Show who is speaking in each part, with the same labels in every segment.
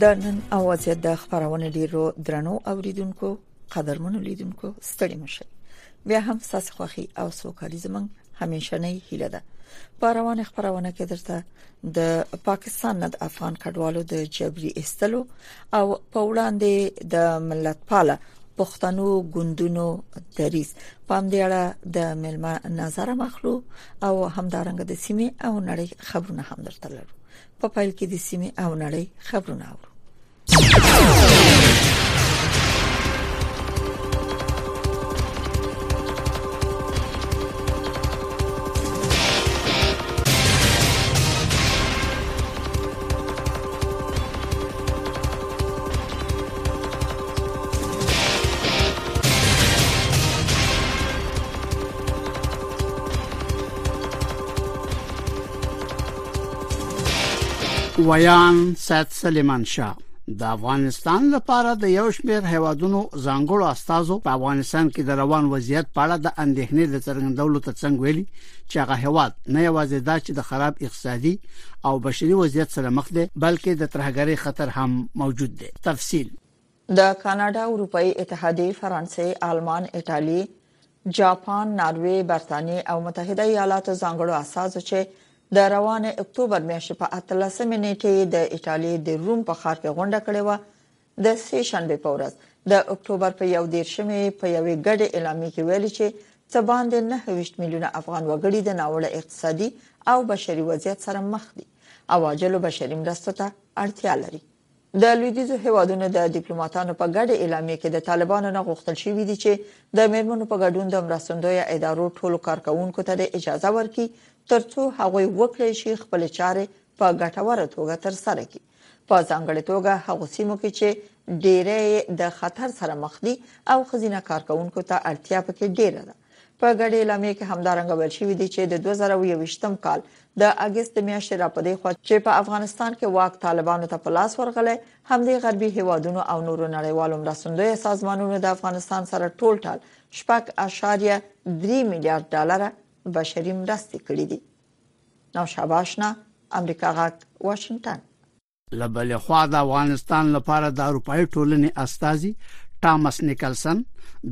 Speaker 1: د نن اواز د خبرونه ډیرو درنو اوریدونکو قدرمنو لیدونکو ستړي مشه بیا هم ساس خوخي او سوکالي زمنګ همیشه نه هیله ده پاروان خبرونه کې درته د پاکستان نه د افغان کډوالو د جبري استلو او په وړاندې د ملتپاله پښتنو ګوندونو دریز په دې اړه د ملما نظر مخلو او همدارنګ د سیمه او نړۍ خبرونه هم درته لرو په پایل کې د سیمه او نړۍ خبرونه اورو
Speaker 2: ویان سید سلیمان شاه د افغانستان لپاره د یو شمېر هیوادونو ځانګړو استادو په افغانستان کې د روان وضعیت په اړه د اندېښنې د څرګندولو ترڅنګ ویلي چې هغه هواد نه یوازې دا چې د خراب اقتصادي او بشري وضعیت سره مخ دی بلکې د ترهګرۍ خطر هم موجود دی تفصیل
Speaker 1: د کاناډا اروپאי اتحادیه فرانسې آلمان ایتالیا جاپان ناروی برتانیې او متحده ایالاتو ځانګړو اساسو چې د روان اکتوبر میاشتې په 13 نیټه د ایتالیا د روم په ښار کې غونډه کړې و د سې شنبې په ورځ د اکتوبر په 11 مې په یوې ګډې اعلامیې کې ویل چې څه باندې 29 میلیونه افغان وګړي د ناوړه اقتصادي او بشري وضعیت سره مخ دي او عاجلو بشري مرستو ته اړتیا لري د لویدیزو هیوادونو د ډیپلوماټانو په ګډه اعلامیه کې د طالبانو نه غوښتل شوې دي چې د میرمنو په ګډون د مرستندوی ادارو ټولو کارکونکو ته د اجازه ورکړي ترڅو هغوی وکړي شي خپل چارې په ګټوره توګه تر سره کړي په ځانګړې توګه هغو سیمو کې چې ډیری د خطر سره مخ دي او خزینه کارکونکو ته اړتیا پکې ډیره ده په ګډې اعلامیې کې همدارنګه ویل شوی دی چې د 2021م کال د اگست میاشتې را پدې خو چې په افغانستان کې واک طالبانو ته په لاس ورغله همدې غربي هیوادونو او نورو نړیوالو مرستندوی سازمانونو د افغانستان سره ټول ټال شپږ اشاریه 3 میلیارډ ډالر بشري مرستې کړې دي نو شاباش نه امریکا غاک واشنگتن
Speaker 2: له بلې خوا د افغانستان لپاره د اروپאי ټولنې استاذي ټامس نیکلسن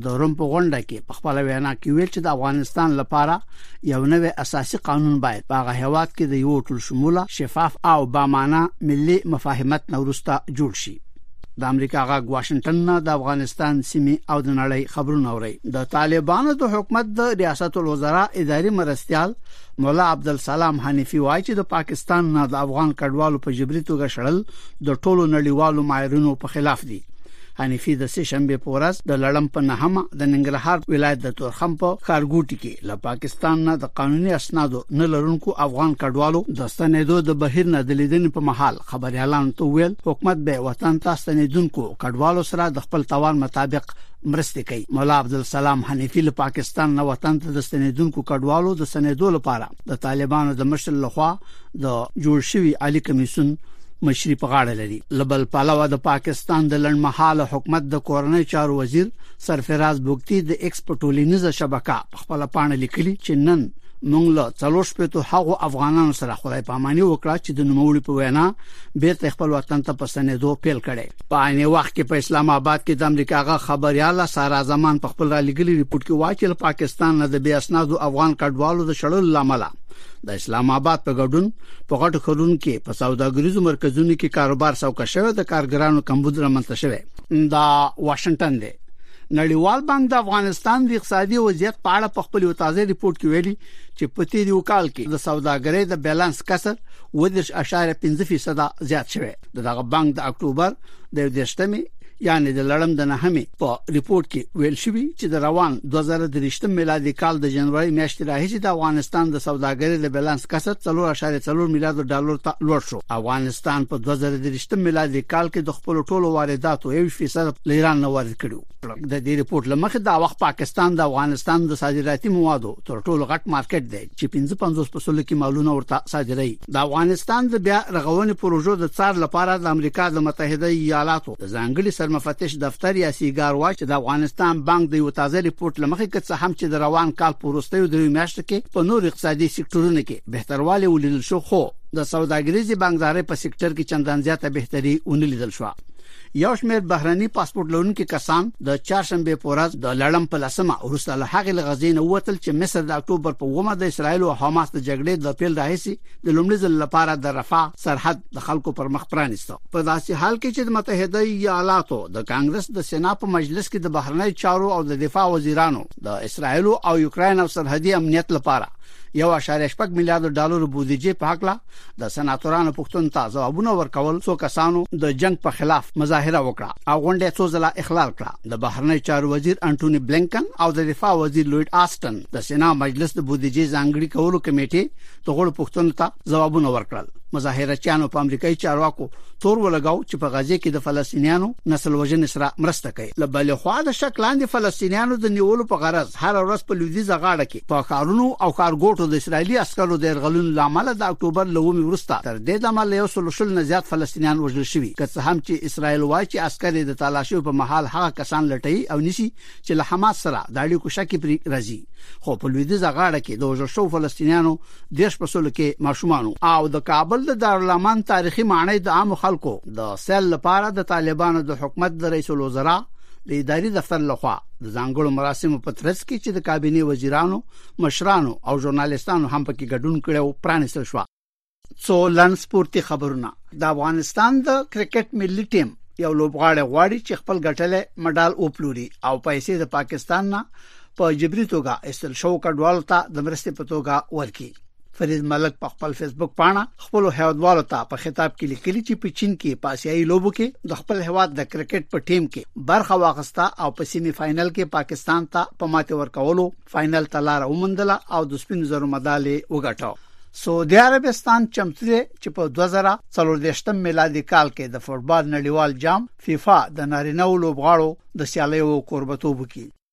Speaker 2: د روم په غونډه کې په خپل وینا کې ویل چې د افغانستان لپاره یو نوې اساسي قانون باید په هغه هواد کې د یو ټول شموله شفاف او با معنا ملي مفاهمت نورسته جوړ شي د امریکا غاګ واشنگټن نه د افغانستان سیمه او د نړۍ خبرونه اوري د طالبانو د حکومت د ریاست الوزرا اداري مرستيال مولا عبدالسلام حنیفي وایي چې د پاکستان نه د افغان کډوالو په جبري توګه شړل د ټولو نړیوالو معیارونو په خلاف دي حنیفي د سه شنبه په ورځ د لړم په نهمه د ننګرهار ولایت د تورخم په کارګوټي کې له پاکستان نه د قانوني اسنادو نه لرونکو افغان کډوالو د ستنېدو د بهیر نه د لیدنې په محل خبریالانو ته ویل حکومت به وطن ته ستنیدونکو کډوالو سره د خپل توان مطابق مرستې کوي مولا عبدالسلام حنیفي له پاکستان نه وطن ته د ستنیدونکو کډوالو د سنیدو لپاره د طالبانو د مشر لخوا د جوړ شوی عالی کمیسون مشري په غاړه لري لبل پلوه د پاکستان د لړمحاله حکومت د کورنۍ چارو وزیر سرفراز بوکتی د ایکس په ټولینیزه شبکه په خپل پاڼه لیکلي چې نن مونږ له څلور شپېتو هغو افغانانو سره خدای پاماني وکړه چې د نوموړي په وینا بیرته خپل وطن ته په ستنېدو پیل کړي په عین وخت کې په اسلام آباد کې د امریکا غا خبرياله سارا زمان په خپل را لګلي رپورت کې وایي چې له پاکستان نه د بې اسنادو افغان کډوالو د شړلو لامل د اسلام آباد په ګډون په غټو خلونو کې په سوداګریزو مرکزونو کې کاروبار سوکه شوی د کارګرانو کمبود رامنځته شوی دا واشنگټن دی نړیوال بانک د افغانستان د اقتصادي وضعیت په اړه په خپل یو تازه ریپورت کې ویلي چې په تیر یو کال کې د سوداګرۍ د بیلانس کسر ودرش اشاره 15% زیات شوی دغه بانک د اکتوبر د 13مې یعنی د لړم د نهمې په ریپورت کې ویل شوی چې د روان 2023 میلادي کال د جنوري میاشتې راهیسې د افغانستان د سوداګرۍ د بیلانس کسر 3.4 میلیارډ ډالر ته لوړ شو افغانستان په دوه زره درېشتم میلادي کال کې د خپلو ټولو وارداتو یوویشت فیصد له ایران نه وارد کړي وو. د دې رپورټ له مخې دا وخت پاکستان د افغانستان د صادراتي موادو تر ټولو غټ مارکیټ دی چې پنځه پنځوس په سلو کې مالونه ورته صادروي. د افغانستان د بیا رغونې پروژو د څار لپاره د امریکا د متحده ایالاتو د ځانګړي سرمفتش دفتر یا سیګار وايي چې د افغانستان بانک د یو تازه رپورټ له مخې که څه هم چې د روان کال په وروستیو دریو میاشتو کې په نورو اقتصادي سکتورونو کې بهتروالی ولیدل شو خو د سوداګریزي بانکدارۍ په سکتور کې چندان زیاته بهتري ونه لیدل شو یو شمېر بهرني پاسپورت لرونکي کسان د چهارشنبه په ورځ د لړم په لسمه وروسته له هغې له غزې نه ووتل چې مصر د اکتوبر په اومه د اسرایل او حماس د جګړې د پیل راهیسې د لومړي ځل لپاره د رفح سرحد د خلکو پر مخ پرانیسته په داسې حال کې چې د متحده ایالاتو د کانګرس د سنا په مجلس کې د بهرنی چارو او د دفاع وزیرانو د اسرایل او یوکرين او سرحدي امنیت لپاره یو اشاریه شپږ میلیارډ ډالرو بودیجې په حق لا د سناتورانو پښتون ته ځوابونه ورکول څو کسانو د جنگ په خلاف مظاهره وکړه او غونډه څو ځله اخلال کړه د بهرنی چارو وزیر انټونی بلینکن او د دفاع وزیر لوید آستن د سنا مجلس د بودیجې ځانګړي کولو کمیټې د غړو پښتون ته ځوابونه ورکړل مظاهره چانو په امریکایي چارواکو تور ولګاو چې په غزه کې د فلسطینیانو نسل وژنې سره مرسته کوي لبل خو د شکلاندې فلسطینیانو د نیولو په غرض هر ورځ په لویدیزه غاړه کې په ښارونو او ښارګوټو د اسرایلی عسکرو د يرغلونو لامل د اکتوبر له ومه وروسته تر دې دمه له یو سل شل نه زیات فلسطینیان وژل شوي که څه هم چې اسرایل وایي چې عسکر یې د تالاشیو په مهال هغه کسان لټوي او نیسي چې له حماس سره د اړیکو شکې پرې راځي خو په لویدیځه غاړه کې د وژل شوو فلسطینیانو دیش په سلو کې ماشومانو او د کابل د دارالامان تاریخي ماڼۍ د عامو خلکو د سیل لپاره د طالبانو د حکومت د رئیس الوزرا د اداري دفتر لخوا د ځانګړو مراسمو په ترڅ کې چې د کابینه وزیرانو مشرانو او ژورنالیستانو هم پکې ګډون کړي او پرانیستل شو څو لن سپورتي خبرونه د افغانستان د کرکټ ملي ټیم یو لوبغاړی غواړي چې خپل ګټلې مډال وپلوري او پیسې د پاکستان نه په جبري توګه استل شو کډوالو ته د مرستې په توګه ورکړي فرید ملک په خپل فیسبوک پاڼه خپل هیوادوالو ته په خطاب کې لیکلي چې په چین کې په اسیایي لوبو کې د خپل هیواد د کرکټ په ټیم کې برخه واخیسته او په سیمي فائنل کې پاکستان ته په ماته ورکولو فائنل ته لار ومندله او د سپین زرو مډال وګټه سعودي عربستان چمتو دی چې په 2014 میلادي کال کې د فوټبال نړیوال جام فیفا د نارینه لوبغاړو د سیالیو
Speaker 3: کوربتوب کوي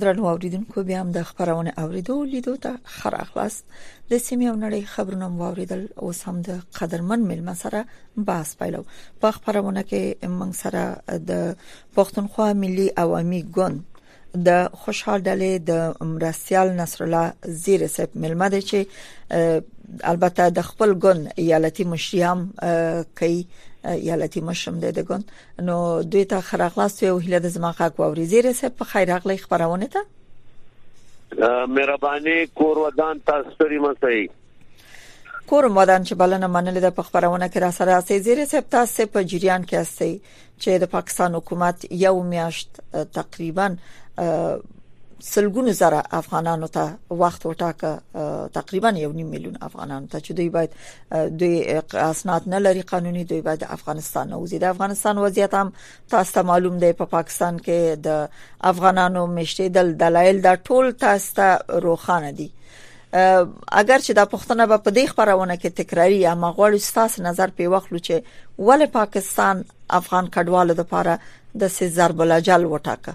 Speaker 1: درنو اوریدونکو بیا هم د خبرونه اوریدو لیدو ته خراخلاص د سیمې او نړۍ خبرونه واوریدل او سم د قدرمن ملما سره باس پیلو په خبرونه کې موږ سره د پښتونخوا ملي عوامي ګوند د خوشحال ډلې د مرسیال نصر الله زیر صاحب ملما دی چې البته د خپل ګوند ایالتي مشریم کوي ایالتي مشرم دی د ګوند نو دوی ته خراغلاست یو هله د زما غږ ووري زیره سه په خیر اغلی خبرونه ته
Speaker 4: مهرباني کور ودان تاسو سره مسئ
Speaker 1: کور مدان چې بلنه منلې د پخبرونه کې را سره اسې زیره سه تاسو په جریان کې استي چې د پاکستان حکومت یو میاشت تقریبا سلګونو زره افغانانو ته وخت وټاکه تقریبا یو نیم میلیون افغانانو ته چې دوی باید دوی اسناد نه لري قانوني دوی باید افغانستان نه وځي د افغانستان وضعیت هم تاسو ته معلوم دی په پاکستان کې د افغانانو مشتیدل دلایل دا ټول تاسو ته روخانه دي اگر چې دا پښتنه به په دې خبرونه کې تکراری یا مغوړ ستاس نظر په وخلو چې ول پاکستان افغان کډوالو لپاره د سي ضرب الجل وټاکه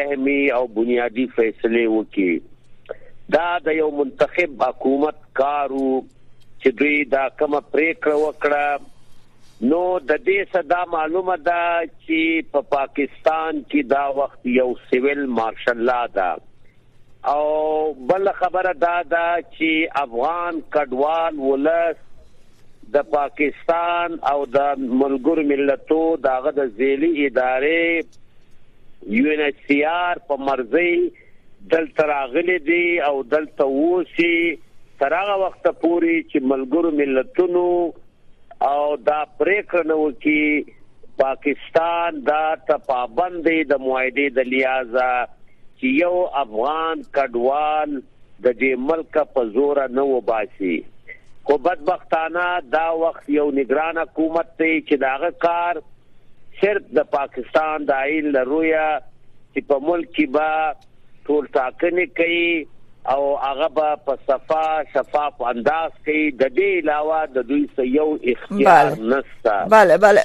Speaker 4: اهمي او بنیادي فیصلې وکړي دا د یو منتخب حکومت کارو چې دوی دا کومه پریکړه وکړه نو د دې صدا معلومه ده چې په پا پاکستان کې دا وخت یو سیویل مارشل لا ده او بل خبره دا ده چې افغان کډوال ولس د پاکستان او د ملګر ملتو دغه د ذیلی ادارې یو این ایچ سی آر په مرزي دلته راغلي دي او دلته اوسي تر هغه وخت پوري چې ملګرو ملتونو او دا پریکړه نه وکي پاکستان دا ته پابند دی د معاهده د لیازه چې یو افغان کډوال د دې ملکه په زوره نه وباسي خو بدبختانه دا وخت یو نګران حکومت دی چې د هغه کار صرف د پاکستان د آئین له رویه چې په ملک کې به ټول ټاکنې کوي او هغه به په صفا شفاف انداز کوي د دې علاوه د دوی څه یو اختیار نشته
Speaker 1: بله بله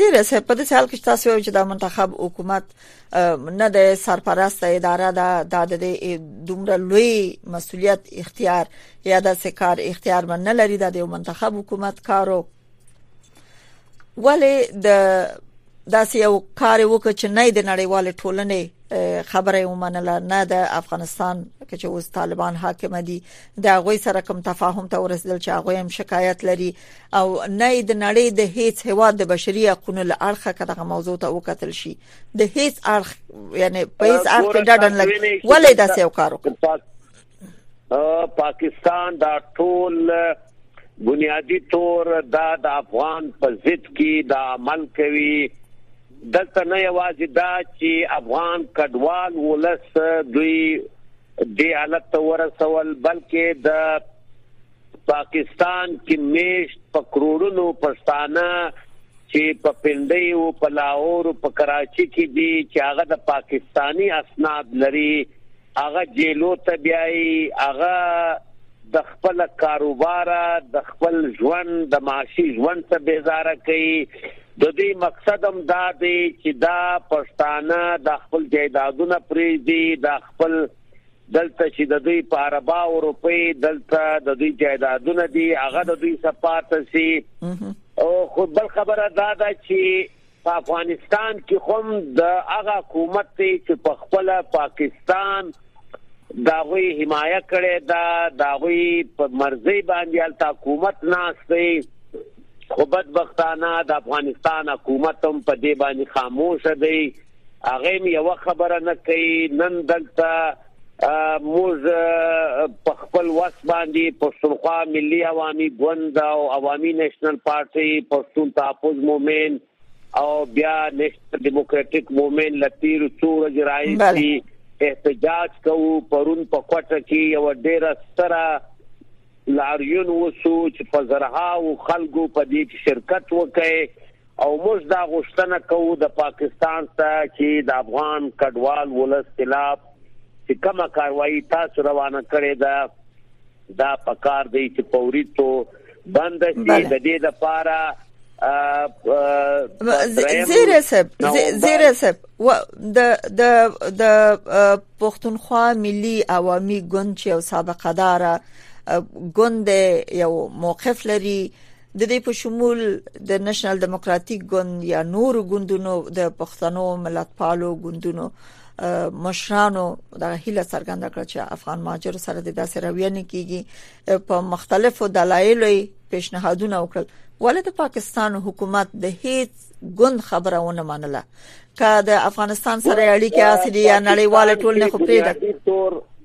Speaker 1: زیره صاحب په دې حال کې تاسو چې د منتخب حکومت نه د سرپرست اداره دا د دومره لوی مسولیت اختیار یا د سکار اختیار من نه لري د منتخب حکومت کارو ولی د داسې یو کار وکړ چې نه د نړیوال ټولنې خبره ومنله نه د افغانستان چې اوس طالبان حاکم دي د غوي سره کوم تفاهم ته ورسېدل چې هغه هم شکایت لري او نه د نړۍ د هیڅ هوا د بشري حقوقو له اړخه کداغه موضوع ته وکتل شي د هیڅ اړخ یعنی په هیڅ اړخ کې ډډن لګي ولې دا څه وکړو
Speaker 4: پاکستان دا ټول بنیادی تور دا د افغان په ضد کې دا عمل کوي دلته نه یوازې دا چې افغان کډوال ولس دوی د حالت ورسول بلکې د پاکستان کې میشت په کروړونو پښتانه چې په پنډۍ او په لاهور او په کراچي کې دي چې هغه د پاکستانی اسناد لري هغه جیلو ته بیایي هغه د خپل کاروبار د خپل ژوند د معاشي ژوند څخه بیزاره کوي د دې مقصد هم دا دی چې دا پښتانه د خپل جیدادونه پریږدي د خپل دلته چې د دوی په عربا او روپی دلته د دوی جایدادونه دي هغه د دوی سپات سي او خو بل خبره دا ده چې په افغانستان کې هم د هغه حکومت چې په خپل پاکستان دا غوي حمایه کړي دا دا غوي په مرزي باندې ال حکومت ناشته خو بدبختانه د افغانستان حکومت هم په دې باندې خاموش دی هغه هم یوه خبره نه کوي نن دلته موږ په خپل وس باندې پښتونخوا ملي عوامي ګوند او عوامي نېشنل پارټي پښتون تحفظ مومن او بیا نېشنل دیموکراتیک مومن لپاره څو ورځې راځي احتجاج کوو پرون په کوټه کې یو ډیره ستره لاریون وسو چې په زرهاو خلکو په دې شرکت وکړي او موږ دا غوښتنه کوو د پاکستان څخه چې د افغان کډوال ولس خلاف چې کومه کاروايي تاسو روانه کړې ده دا پکار دی چې فوري تو بند شي د دې لپاره
Speaker 1: زیره صاحب زیره صاحب و د د د پښتونخوا ملي عوامي ګوند چې او سابقه دار ګوند یو موقف لري د دې په شمول د نېشنل دیموکراتیک ګوند یا نور ګوندونو د پښتنو ملتپالو ګوندونو مشرانو د هیله څرګنده کړ چې افغان ماجر سره د داسې رویه نه کیږي په مختلفو دلایلو پیشنهادونه وکړل ولې د پاکستان حکومت د هیڅ ګوند خبره ونه منله که د افغانستان سره اړیکې اصلي یا نړیواله ټولنه خو پرې
Speaker 4: ده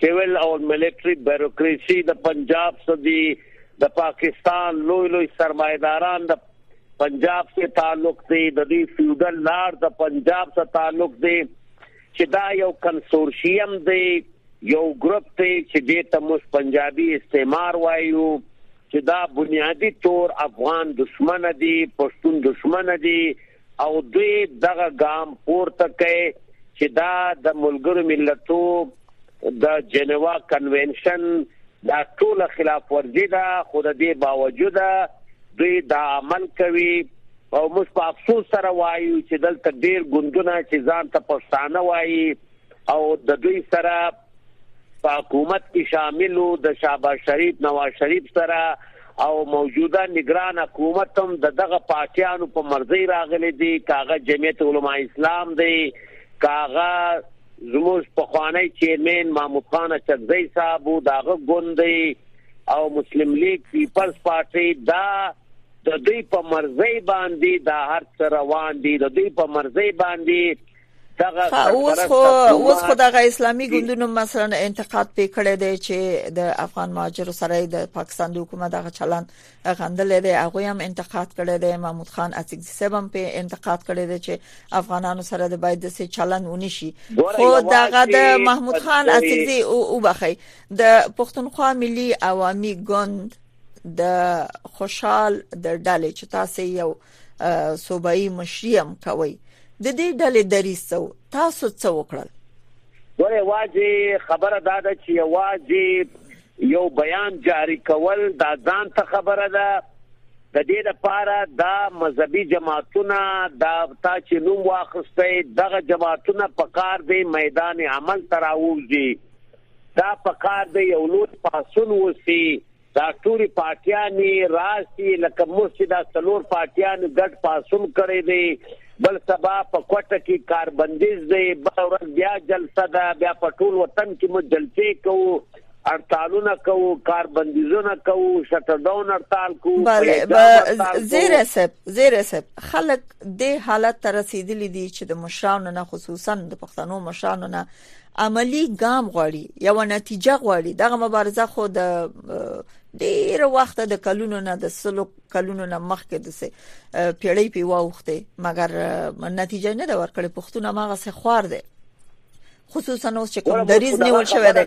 Speaker 4: سیول او ملټری بیوروکریسی د پنجاب څخه دي د پاکستان لوی لوی سرمایداران د پنجاب سره تعلق دی د دې فیوډل لار د پنجاب سره تعلق دی چې دا یو کنسورشیم دی یو ګروپ دی چې د تموس پنجابي استعمار وایو چې دا بنیادی تور افغان دشمن دی پښتون دشمن دی او دوی دغه ګام پورته کړ چې دا د ملګرو ملتو د جنوا کنوینشن دا ټول خلاف ورزي ده خو د دې باوجود دوی دا عمل کوي او موږ په افسوس سره وایو چې دلته ډیر ګوندونه چې ځان ته پښتانه وایي او د دوی سره په حکومت کې شامل و، د شهباز شریف، نواز شریف سره او موجوده نګران حکومت هم د دغه پارټیانو په مرضۍ راغلی دی، که هغه جمعیت علماء اسلام دی، که هغه زموږ پخوانی چیرمین محمود خان اڅکزی صاحب و، د هغه ګوند دی او مسلم لیګ، پیپلز پارټۍ، دا د دوی په مرضۍ باندې دا هر څه روان دي، د دوی په مرضۍ باندې
Speaker 1: دغه اوس خو اوس خو دغه اسلامي ګوندونو مثلا انتقاد پې کړی دی چې د افغان ماجر سره د پاکستان د حکومت دغه چلند غندل دی هغه هم انتقاد کړی دی محمود خان اڅکزي صاحب هم په انتقاد کړی دی چې افغانانو سره د باید د سي چلند ونی شي خو دغه د محمود خان اڅکزي او بخي د پښتونخوا ملي عوامي ګوند د خوشحال د ډلې چې تاسو یو صوبایي مشري هم کوي د دې ډلې دریځ څه و تاسو څه وکړل
Speaker 4: ګوره واځي خبره دا ده چې واځي یو بیان جاری کول دا ځان ته خبره ده د دې لپاره دا مذهبي جماعتونه دا تا چې نوم واخستې دغه جماعتونه په کار دی میدان عمل تراوځي دا په کار دی یو لوی پاسون وسی دا ټولي پارټياني راسي لکه موږ چي دا څلور پارټيانو ګډ پاڅون کړی دی بل سبا په کوټه کي کاربنديز دی بله ورځ بيا جلسه ده بيا په ټول وطن کي موږ جلسې کوو هړتالونه کوو کار بندیزونه کوو شټر ډاون هړتال کوو
Speaker 1: بله زیر صاحب زیر صاحب خلک د حالت تر رسیدلې دي چې د مشرانو نه خصوصا د پښتنو مشرانو نه عملی ګام غواړي یو نتیجه غواړي دغه مبارزه خو د ډیر وخت د کلونو نه د سلو کلونو نه مخکې د سه پیړۍ په واوخته مګر نتیجه نه دا ورکړي پښتون ماغه سه خوار دي خصوصا اوس چې کوم دریز نیول شوی دی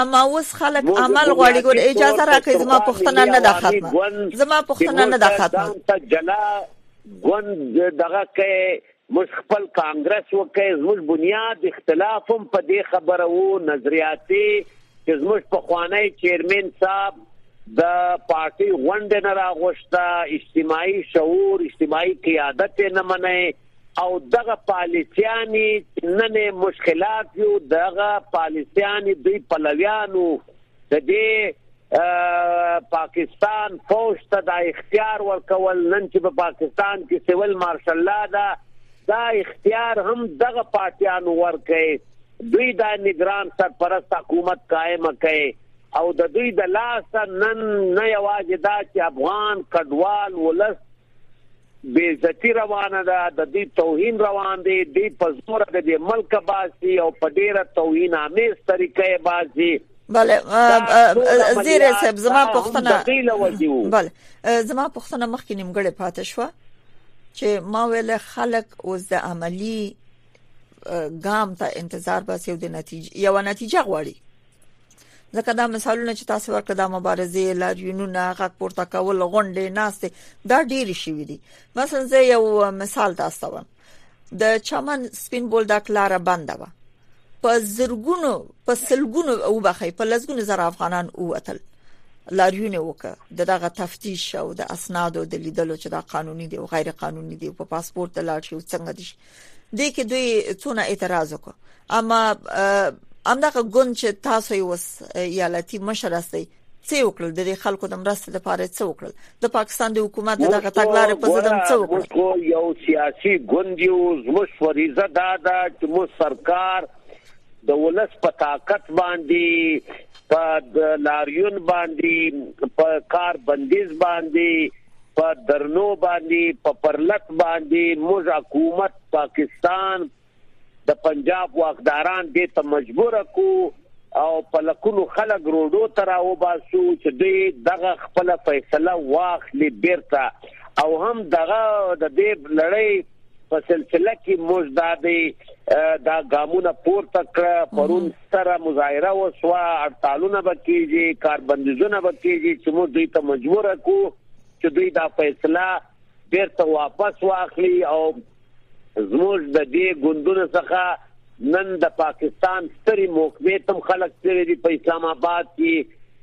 Speaker 1: اما اوس خلک عمل غواړي ګور اجازه راکړي زما پښتنه نه ده ختمه زما پښتنه نه ده ختمه
Speaker 4: ګوند دغه کې موږ خپل کانګرس وکړ، زموږ بنیاد اختلاف هم په دې خبره و، نظریاتي، چې زموږ پخوانی چیرمین صاحب د پارټۍ غونډه نه راغوښته، اجتماعي شعور، اجتماعي قیادت یې نه منه او دغه پالیسیانې چې نن یې موږ خلاف یو، دغه پالیسیانې دوی پلویانو د دې پاکستان فوج ته دا اختیار ورکول نن چې په پاکستان کې سیول مارشل لا دا دا اختیار هم دغه پارټیان ورکړي دوی دا نگران سرپرست حکومت قائم کړي او د دوی د لاس نن نه یوازې دا چې افغان کډوال ولس بې عزتي روانه ده، د دوی توهین روان دی، دوی په زوره د دې ملک باسي او په ډېره توهین آمیز طریقه یې باسي.
Speaker 1: بله زیره صاحب زما پوښتنه بله زما پوښتنه مخکې نیمګړې پاتې شو چې ما ویل خلک اوس د عملی ګام ته انتظار باسي او د نتیجې یو نتیجه غواړي ځکه دا مثالونه چې تاسو ورکړه د مبارزې لاریونونه غږ پورته کول غونډې ناشته دا ډیر شي دي مثلا زه یو مثال تاسو ته د چمن سپین بولدک لار بنده و په زرګونو په سلګونو او بخې په لزګونو زر افغانان اوتل لاریونه وکړه دغه تفتیش او د اسنادو د لیدلو چې دا قانوني دی او غیر قانوني دی په پاسپورت لاړ شي څنګه دي دې کې دوی څونه اعتراض وکړ اما همدغه ګوند چې تاسو یې وس ایالتي مشر استئ څه وکړل د خلکو د مرستې لپاره څه وکړل د پاکستان د حکومت دغه تګلارې په ضد څه وکړل خو
Speaker 4: یو سیاسي ګوند یو زموږ فریضه دا ده چې مو سرکار د ولس په طاقت باندې په لاریون باندې په کار بندیز باندې په درنو باندې په پرلت باندې موږ حکومت پاکستان د پنجاب واکداران دې ته مجبور کو او په لکونو خلک روډو تر او باسو چې دوی دغه خپل فیصله واخلي بیرته او هم دغه د دې لړۍ په سلسله کې موږ د دې دا ګامونه پورته کړ پرون سره مظاهره وشوه، هړتالونه به کېږي، کاربندیزونه به کېږي چې موږ دوی ته مجبور کړو چې دوی دا فیصله بېرته واپس واخلي او زموږ د دې ګوندونو څخه نن د پاکستان سترې محکمې ته هم خلک تللي دي په اسلام اباد کې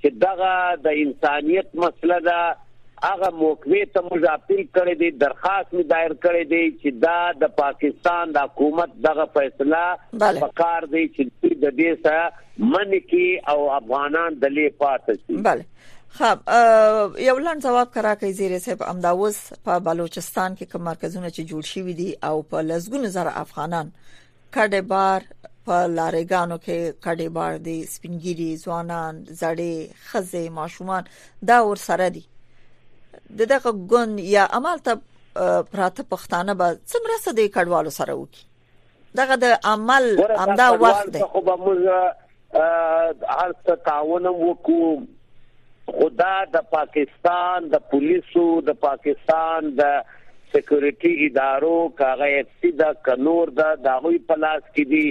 Speaker 4: چې دغه د انسانیت مسله ده، هغه محکمې ته موږ اپیل کړی دی، درخواست مې دایر کړی دی چې دا د پاکستان د حکومت دغه فیصله پکار دی چې دوی د دې سره منع کړي او افغانان د لې پاتې شي.
Speaker 1: بله خب یو لاند جواب کرا کوي زیر صاحب امداوس په بلوچستان کې کوم مرکزونه چې جوړ شوی دي او په لزګونو زره افغانان کډه بار په لارېګانو کې کډه بار دي سپینګيري ځوانان زړې خزه ماشومان دا ور سره دي دغه ګوند یا عمل ته پراته پښتانه به څومره سده کډوالو سره وکي دغه د عمل امدا وخت دی
Speaker 4: خو به موږ هر څه تعاون وکړو خو دا د پاکستان د پولیسو د پاکستان د سکیورټي ادارو کاغه اف سي دا کنور دا د غوي پلاس کې دي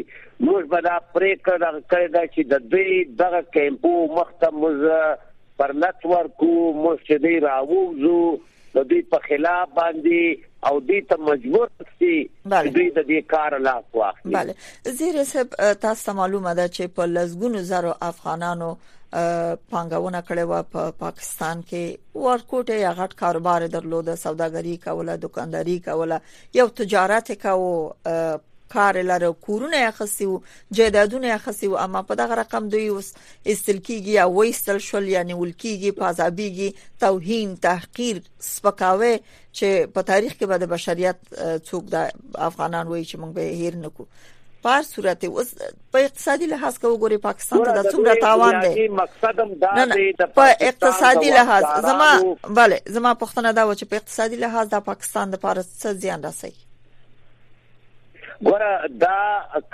Speaker 4: موږ به دا پریکړه دغه کړې ده چې د دوی دغه کیمپو مخته موږ پر لټ ورکو موږ چې دی راووزو د دوی په خلاف باندې او دوی ته مجبور سي چې دوی د دې کار لاس واخلي
Speaker 1: بله زیر صاحب تاسو ته معلومه ده چې په لزګونو زرو افغانانو پانګونه کړې و په پا پاکستان کې ورکوټه یا غټ کاروبار درلود سوداګري کوله دکانداري کوله یو تجارت کاوه کار لره کورونه اخسي او جیدادونه اخسي او اما په دغه رقم دوی اوس ایستل کیږي او وایستل شول یا نیول کیږي پازابیږي توهین تحقیر سپکاوی چې په تاریخ کې به د بشریت څوک د افغانان وایي چې موږ به هیر نکو پر صورت اوس په اقتصادي لحاظ کې وګوري پاکستان ته د څومره تاوان دی
Speaker 4: مقصدم دا دی د
Speaker 1: په اقتصادي لحاظ زما bale زما پښتنه دا و چې په اقتصادي لحاظ د پاکستان د پاره څه زیان رسي
Speaker 4: ګوره دا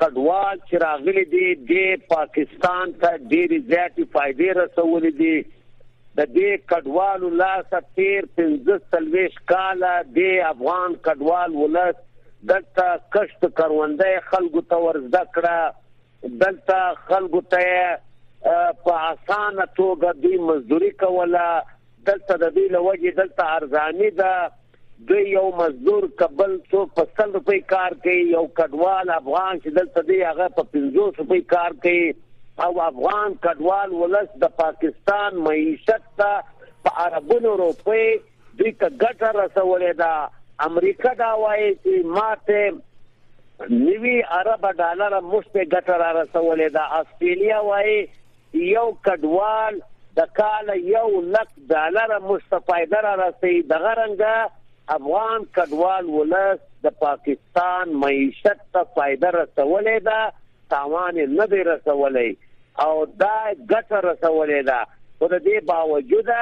Speaker 4: کډوال چې راغلي دي د پاکستان ته ډېرې زیاتې فایدې رسولې دي د دې کډوالو لاسه تیر 15 کال د افغان کډوال ولس دلته کشت کروندې خلکو ته ورزده کړه دلته خلکو ته په اسانه توګه دوی مزدوري کوله دلته د دې لوجه دلته ارزاني ده دوی یو مزدور که بل څوک په سل روپۍ کار کوي یو کډوال افغان چې دلته دی هغه په پنځوس روپۍ کار کوي او افغان کډوال ولس د پاکستان معیشت ته په اربونو روپۍ دوی ته ګټه رسولې ده امریکا دا وایي چې ماته نوي ارب ډالر مشته ګټه را رسولې ده استرالیا وایي یو کډوال د کاله یو لک ډالره موږ ته فایده را رسوي دغه رنګه افغان کډوال ولس د پاکستان معیشت ته فایده رسولې ده تاوان یې نه دی رسولی او دا ګټه رسولې ده خو د دې باوجود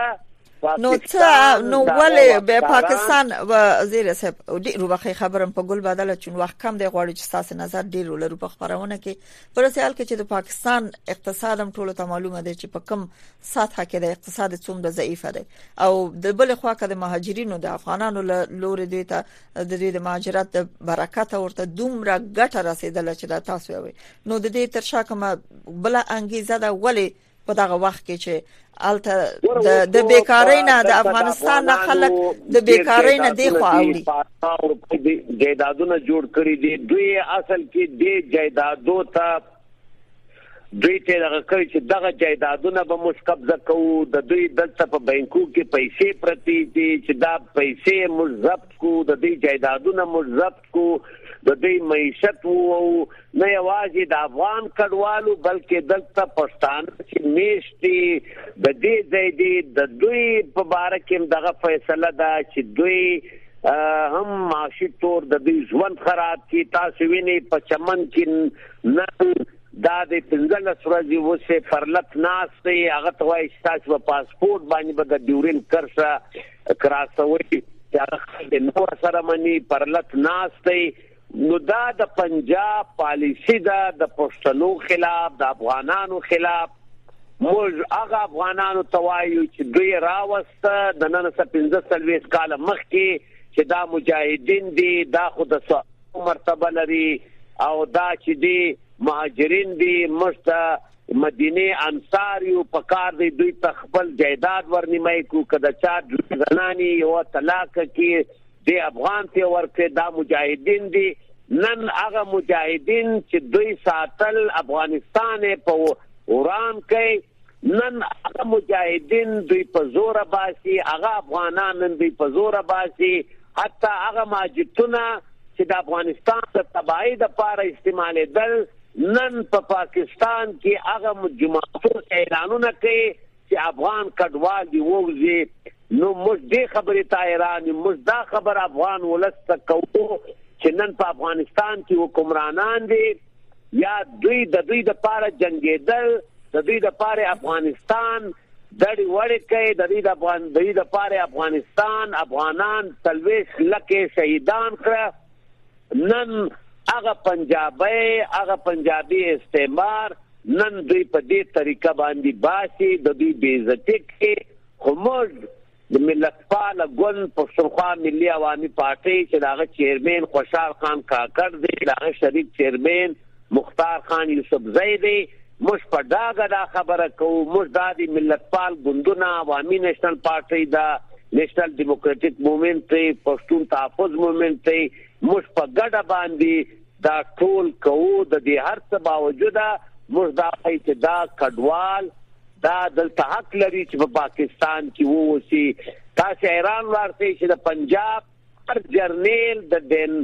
Speaker 1: نو څه نو ولې به پاکستان وزیر صاحب ډیرو وخت خبرم په ګل بدل چون وخت کم دی غواړي چې تاسو نظر ډیر ولرو په خبرونه کې پر سیال کې چې د پاکستان اقتصاد هم ټولو ته معلومه دی چې په کم سطح کې د اقتصاد څومره ضعیف دی او د بل خوا کې د مهاجرینو د افغانانو له لوري دوی ته د دوی د مهاجرت د برکت ورته دومره ګټه رسیدله چې دا تاسو وي نو د دې تر شا کومه بل انګیزه ده ولی په دغه وخت کې چې الته د بیکارۍ نه د افغانستان نه خلک د بیکارۍ نه دی خو
Speaker 4: اوړي جیدادونه جوړ کړی دي دوی اصل کې د جیدادو ته دوی ته دغه کوي چې دغه جایدادونه به موږ قبضه کوو د دوی دلته په بانکو کې پیسې پرتی دي چې دا پیسې موږ ضبط کوو د دې جایدادونه موږ ضبط خلکو د دوی معیشت ووو نه یوازې د افغان کډوالو بلکې دلته پښتانه چې میشت دي د دې ځای دي د دوی په باره کې دغه فیصله ده چې دوی هم معاشي تور د دوی ژوند خراب کی تاسو ویني په چمن کې نه دا د 15 ورځې وسه پرلت ناس ته هغه توای چې تاسو په پاسپورت باندې به د ډیورین کرښه کراسوي چې هغه خلک نه ورسره مني پرلت ناست دی نو دا د پنجاب پالیسی ده د پښتنو خلاف د افغانانو خلاف موږ هغه افغانانو ته وایو چې دوی راوسته د نن څخه 15 کال مخکې چې دا مجاهدین دي دا خو د مرتبه لري او دا چې دي مهاجرین دي مشته مدینې انصار یو پکار دی دوی ته خپل جایداد ورنیمای کو که د چا زنانی یو طلاق کی د افغان ته ورکه دا مجاهدین دی نن هغه مجاهدین چې دوی ساتل افغانستان په وران کوي نن هغه مجاهدین دوی په زور باسي هغه افغانان نن دوی په زور باسي حتی هغه ماجتونه چې د افغانستان د تباہي د پاره استعمالېدل نن په پاکستان کې هغه جماعتو اعلانونه کوي چې افغان کډوال دی ووزي نو موږ دې خبرې ته ایران موږ دا خبر افغان ولس ته کوو چې نن په افغانستان کې حکمرانان دي یا دوی د دوی د پاره جنگیدل د دوی د پاره افغانستان دړي وړي کوي د دوی د افغان دوی د پاره افغانستان افغانان تلويش لکه شهیدان کړه نن هغه پنجابی هغه پنجابی استعمار نن دوی په دې طریقه باندې باسي د دوی بې عزتي کوي خو موږ د ملتپال ګوند پښتونخوا ملي عوامي پارټۍ چې د هغه چیرمین خوشحال خان کاکړ دی د هغه شریک چیرمین مختار خان یوسفزی دی، موږ په ډاګه دا خبره کوو، موږ دا دي ملتپال ګوندونه، عوامي نېشنل پارټۍ ده، نېشنل ډیموکراتیک مومنټ دی، پښتون تحفظ مومنټ دی، موږ په ګډه باندې دا ټول کوو، د دې هر څه باوجود موږ دا وایو چې دا کډوال دا دلته حق لري چې په پاکستان کې واوسي، تاسې ایران لاړ شئ چې د پنجاب هر جرنیل د دین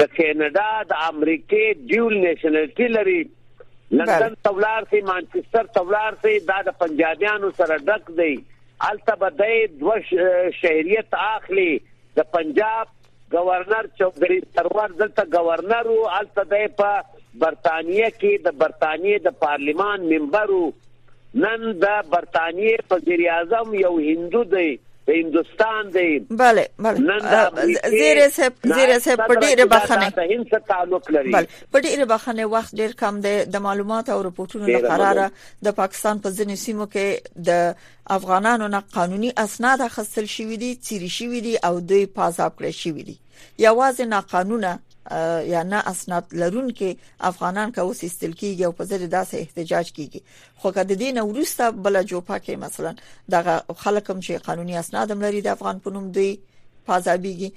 Speaker 4: د کینیډا د امریکې ډیول نېشنلټی لري لندن ته ولاړ سي مانچستر ته ولاړ سي دا د پنجابیانو سره ډک دی الته به د دوه شهریت اخلي د پنجاب گورنر چوغری سرور دلته گورنر او الته د په برتانیې کې د برتانیې د پارلیمان ممبر نن د برتانیې وزیر اعظم یو هندو دی د هندستان دی
Speaker 1: بله بله زیر صاحب زیر صاحب په ډیره بخنه
Speaker 4: د هند سره تعلق لري
Speaker 1: بله په ډیره بخنه وخت ډیر کم دی د معلومات او رپورټونو لپاره د پاکستان په ځینې سیمو کې د افغانانو نه قانوني اسناد اخستل شوې دي چیرې شوې دي او دوی پازاب کړی شوې دي یوازې ناقانونه یا نه اسناد لرونکي افغانان که اوس استل کیږي او په ځل داسې احتجاج کیږي خو که د دین ورسته بل جوپا کې مثلا دغه خلکم چې قانوني اسناد هم لري د افغان په نوم دوی پازابيږي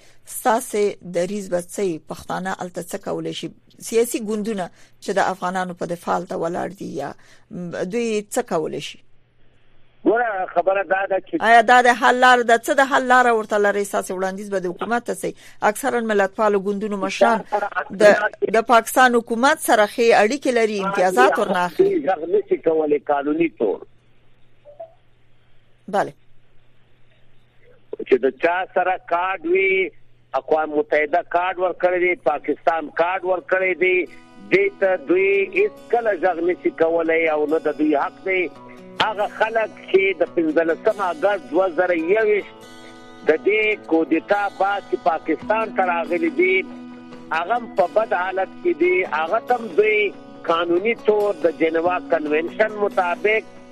Speaker 1: ساسې د ریز بچي پښتانه الته څه کول شي سیاسي ګوندونه چې د افغانانو په دفاع ته ولاړ دي یا دوی څه کول شي
Speaker 4: ګوره خبره دا ده چې
Speaker 1: آیا دا د حل لار د څه د حل لار ورته لري ساسي وړاندیز به د حکومت ته سي اکثرا ملتپالو ګوندونو مشران د د پاکستان حکومت سره خې اړیکې لري امتیازات ورنه اخلي
Speaker 4: ځغ نشي کولای قانوني تور
Speaker 1: بله
Speaker 4: چې د چا سره کارډ وي اقوام متحده کارډ ورکړی دی پاکستان کارډ ورکړی دی دې ته دوی هیڅ کله ځغ نشي کولای او نه د دوی حق دی هغه خلک چې د 15 اگست 2021 د دې کودتا بعد چې پاکستان ته راغلي دي هغه په بد حالت کې دي هغه تم دوی قانوني تور د جنوا کنونشن مطابق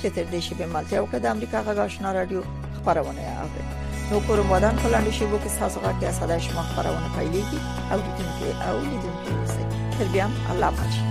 Speaker 1: چې تر دې شی به ملتیا وکړه د امریکا غږ آشنا رادیو خبرونه اوري نو کوم ودان په لاندې شی وو کې تاسو غږ کې ساده شما خبرونه پیلېږي او د دې کې او د دې کې تر بیا الله پاک